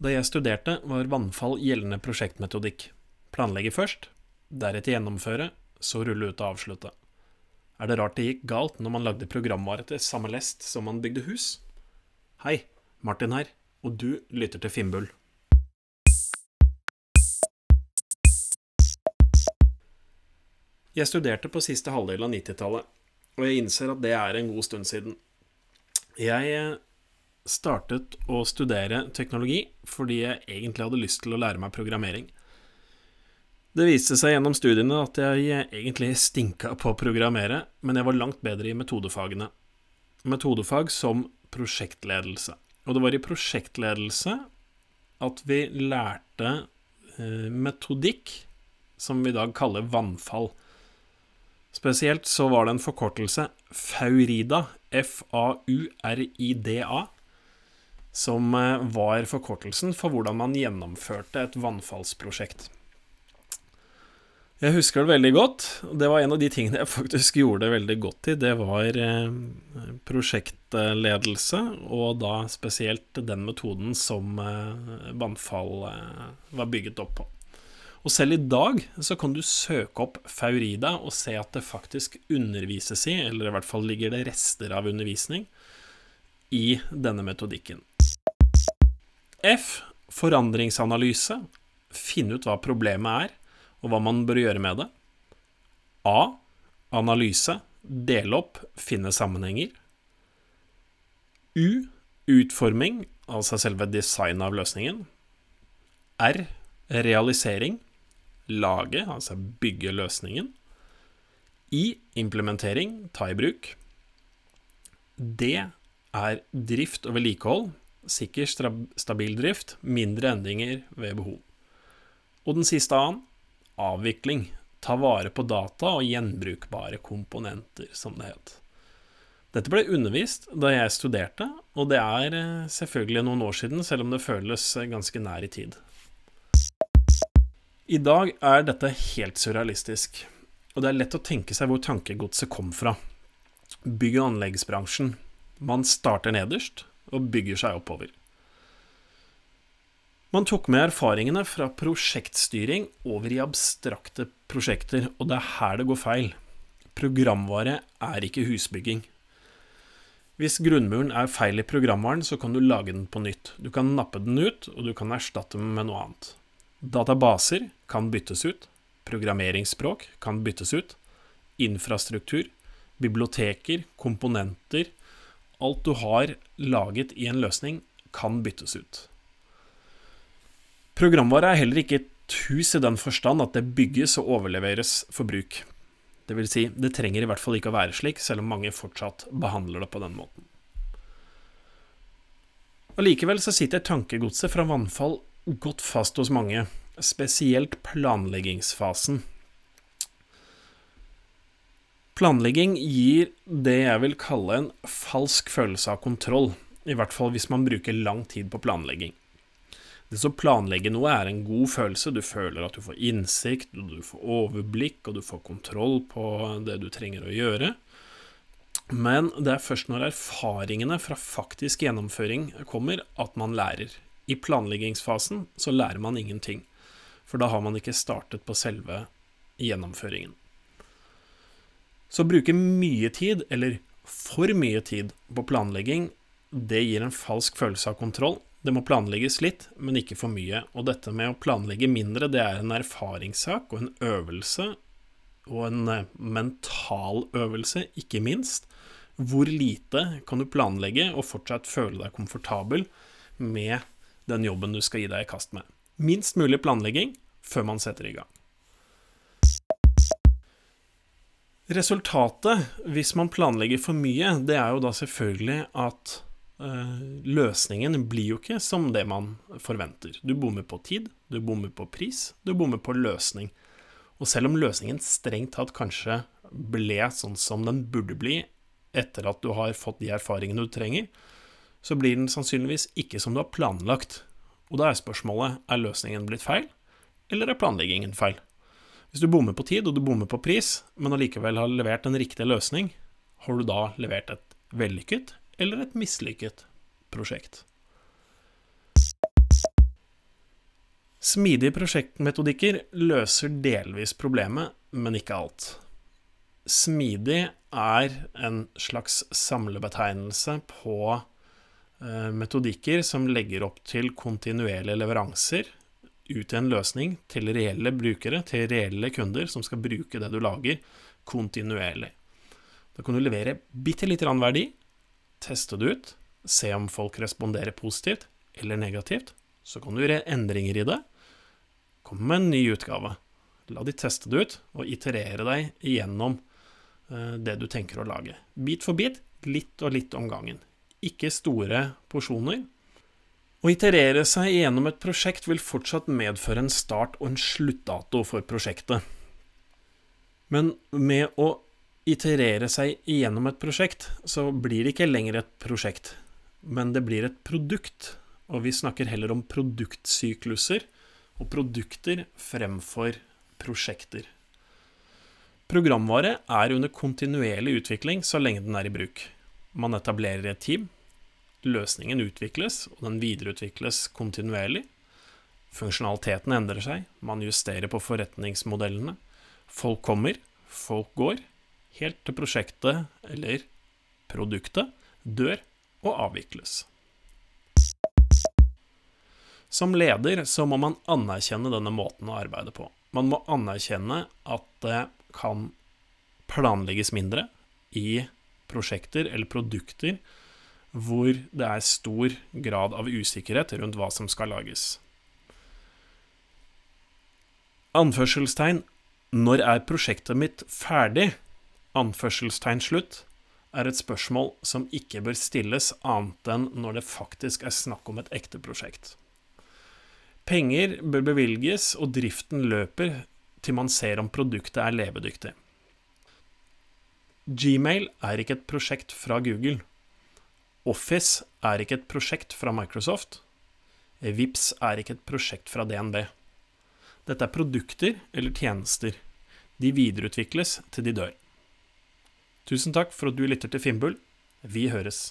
Da jeg studerte, var vannfall gjeldende prosjektmetodikk. Planlegge først, deretter gjennomføre, så rulle ut og avslutte. Er det rart det gikk galt når man lagde programvare til samme lest som man bygde hus? Hei, Martin her, og du lytter til Finnbull. Jeg studerte på siste halvdel av 90-tallet, og jeg innser at det er en god stund siden. Jeg eh, startet å studere teknologi fordi jeg egentlig hadde lyst til å lære meg programmering. Det viste seg gjennom studiene at jeg egentlig stinka på å programmere, men jeg var langt bedre i metodefagene. Metodefag som prosjektledelse. Og det var i prosjektledelse at vi lærte eh, metodikk som vi i dag kaller vannfall. Spesielt så var det en forkortelse, Faurida, F-A-U-R-I-D-A, som eh, var forkortelsen for hvordan man gjennomførte et vannfallsprosjekt. Jeg husker det veldig godt. Det var en av de tingene jeg faktisk gjorde veldig godt i. Det var eh, prosjektledelse, og da spesielt den metoden som eh, vannfall var bygget opp på. Og selv i dag så kan du søke opp Faurida og se at det faktisk undervises i, eller i hvert fall ligger det rester av undervisning, i denne metodikken. F. Forandringsanalyse. Finne ut hva problemet er, og hva man bør gjøre med det. A. Analyse. Dele opp, finne sammenhenger. U. Utforming, altså selve designet av løsningen. R. Realisering. Lage, altså bygge løsningen. I. Implementering, ta i bruk. D. Er drift og vedlikehold sikker, stabil drift, mindre endringer ved behov. Og den siste A-en avvikling. Ta vare på data og gjenbrukbare komponenter, som det het. Dette ble undervist da jeg studerte, og det er eh, selvfølgelig noen år siden, selv om det føles eh, ganske nær i tid. I dag er dette helt surrealistisk, og det er lett å tenke seg hvor tankegodset kom fra. Bygg- og anleggsbransjen. Man starter nederst, og bygger seg oppover. Man tok med erfaringene fra prosjektstyring over i abstrakte prosjekter, og det er her det går feil. Programvare er ikke husbygging. Hvis grunnmuren er feil i programvaren, så kan du lage den på nytt. Du kan nappe den ut, og du kan erstatte den med noe annet. Databaser kan byttes ut. Programmeringsspråk kan byttes ut. Infrastruktur, biblioteker, komponenter, alt du har laget i en løsning, kan byttes ut. Programvare er heller ikke et hus i den forstand at det bygges og overleveres for bruk. Det vil si, det trenger i hvert fall ikke å være slik, selv om mange fortsatt behandler det på den måten. Allikevel så sitter tankegodset fra vannfall godt fast hos mange, spesielt planleggingsfasen. Planlegging gir det jeg vil kalle en falsk følelse av kontroll, i hvert fall hvis man bruker lang tid på planlegging. Det å planlegge noe er en god følelse, du føler at du får innsikt, du får overblikk, og du får kontroll på det du trenger å gjøre. Men det er først når erfaringene fra faktisk gjennomføring kommer, at man lærer. I planleggingsfasen så lærer man ingenting, for da har man ikke startet på selve gjennomføringen. Så å bruke mye tid, eller for mye tid, på planlegging, det gir en falsk følelse av kontroll. Det må planlegges litt, men ikke for mye. Og dette med å planlegge mindre, det er en erfaringssak og en øvelse, og en eh, mental øvelse, ikke minst. Hvor lite kan du planlegge og fortsatt føle deg komfortabel med den jobben du skal gi deg i kast med? Minst mulig planlegging før man setter i gang. Resultatet, hvis man planlegger for mye, det er jo da selvfølgelig at uh, løsningen blir jo ikke som det man forventer. Du bommer på tid, du bommer på pris, du bommer på løsning. Og selv om løsningen strengt tatt kanskje ble sånn som den burde bli etter at du har fått de erfaringene du trenger, så blir den sannsynligvis ikke som du har planlagt. Og da er spørsmålet er løsningen blitt feil, eller er planleggingen feil? Hvis du bommer på tid og du bommer på pris, men allikevel har levert en riktig løsning, har du da levert et vellykket eller et mislykket prosjekt? Smidige prosjektmetodikker løser delvis problemet, men ikke alt. Smidig er en slags samlebetegnelse på eh, metodikker som legger opp til kontinuerlige leveranser ut en løsning til reelle brukere, til reelle kunder som skal bruke det du lager, kontinuerlig. Da kan du levere bitte lite grann verdi, teste det ut, se om folk responderer positivt eller negativt. Så kan du gjøre endringer i det. Kom med en ny utgave. La de teste det ut, og iterere deg igjennom eh, det du tenker å lage. Bit for bit, litt og litt om gangen. Ikke store porsjoner. Å iterere seg gjennom et prosjekt vil fortsatt medføre en start og en sluttdato for prosjektet. Men med å iterere seg gjennom et prosjekt, så blir det ikke lenger et prosjekt, men det blir et produkt. Og vi snakker heller om produktsykluser og produkter fremfor prosjekter. Programvare er under kontinuerlig utvikling så lenge den er i bruk. Man etablerer et team. Løsningen utvikles, og den videreutvikles kontinuerlig. Funksjonaliteten endrer seg, man justerer på forretningsmodellene. Folk kommer, folk går, helt til prosjektet, eller produktet, dør og avvikles. Som leder så må man anerkjenne denne måten å arbeide på. Man må anerkjenne at det kan planlegges mindre i prosjekter eller produkter hvor det er stor grad av usikkerhet rundt hva som skal lages. Anførselstegn når er prosjektet mitt ferdig? Anførselstegn slutt er et spørsmål som ikke bør stilles annet enn når det faktisk er snakk om et ekte prosjekt. Penger bør bevilges, og driften løper til man ser om produktet er levedyktig. Gmail er ikke et prosjekt fra Google. Office er ikke et prosjekt fra Microsoft. Vips er ikke et prosjekt fra DNB. Dette er produkter eller tjenester. De videreutvikles til de dør. Tusen takk for at du lytter til Finnbull. Vi høres.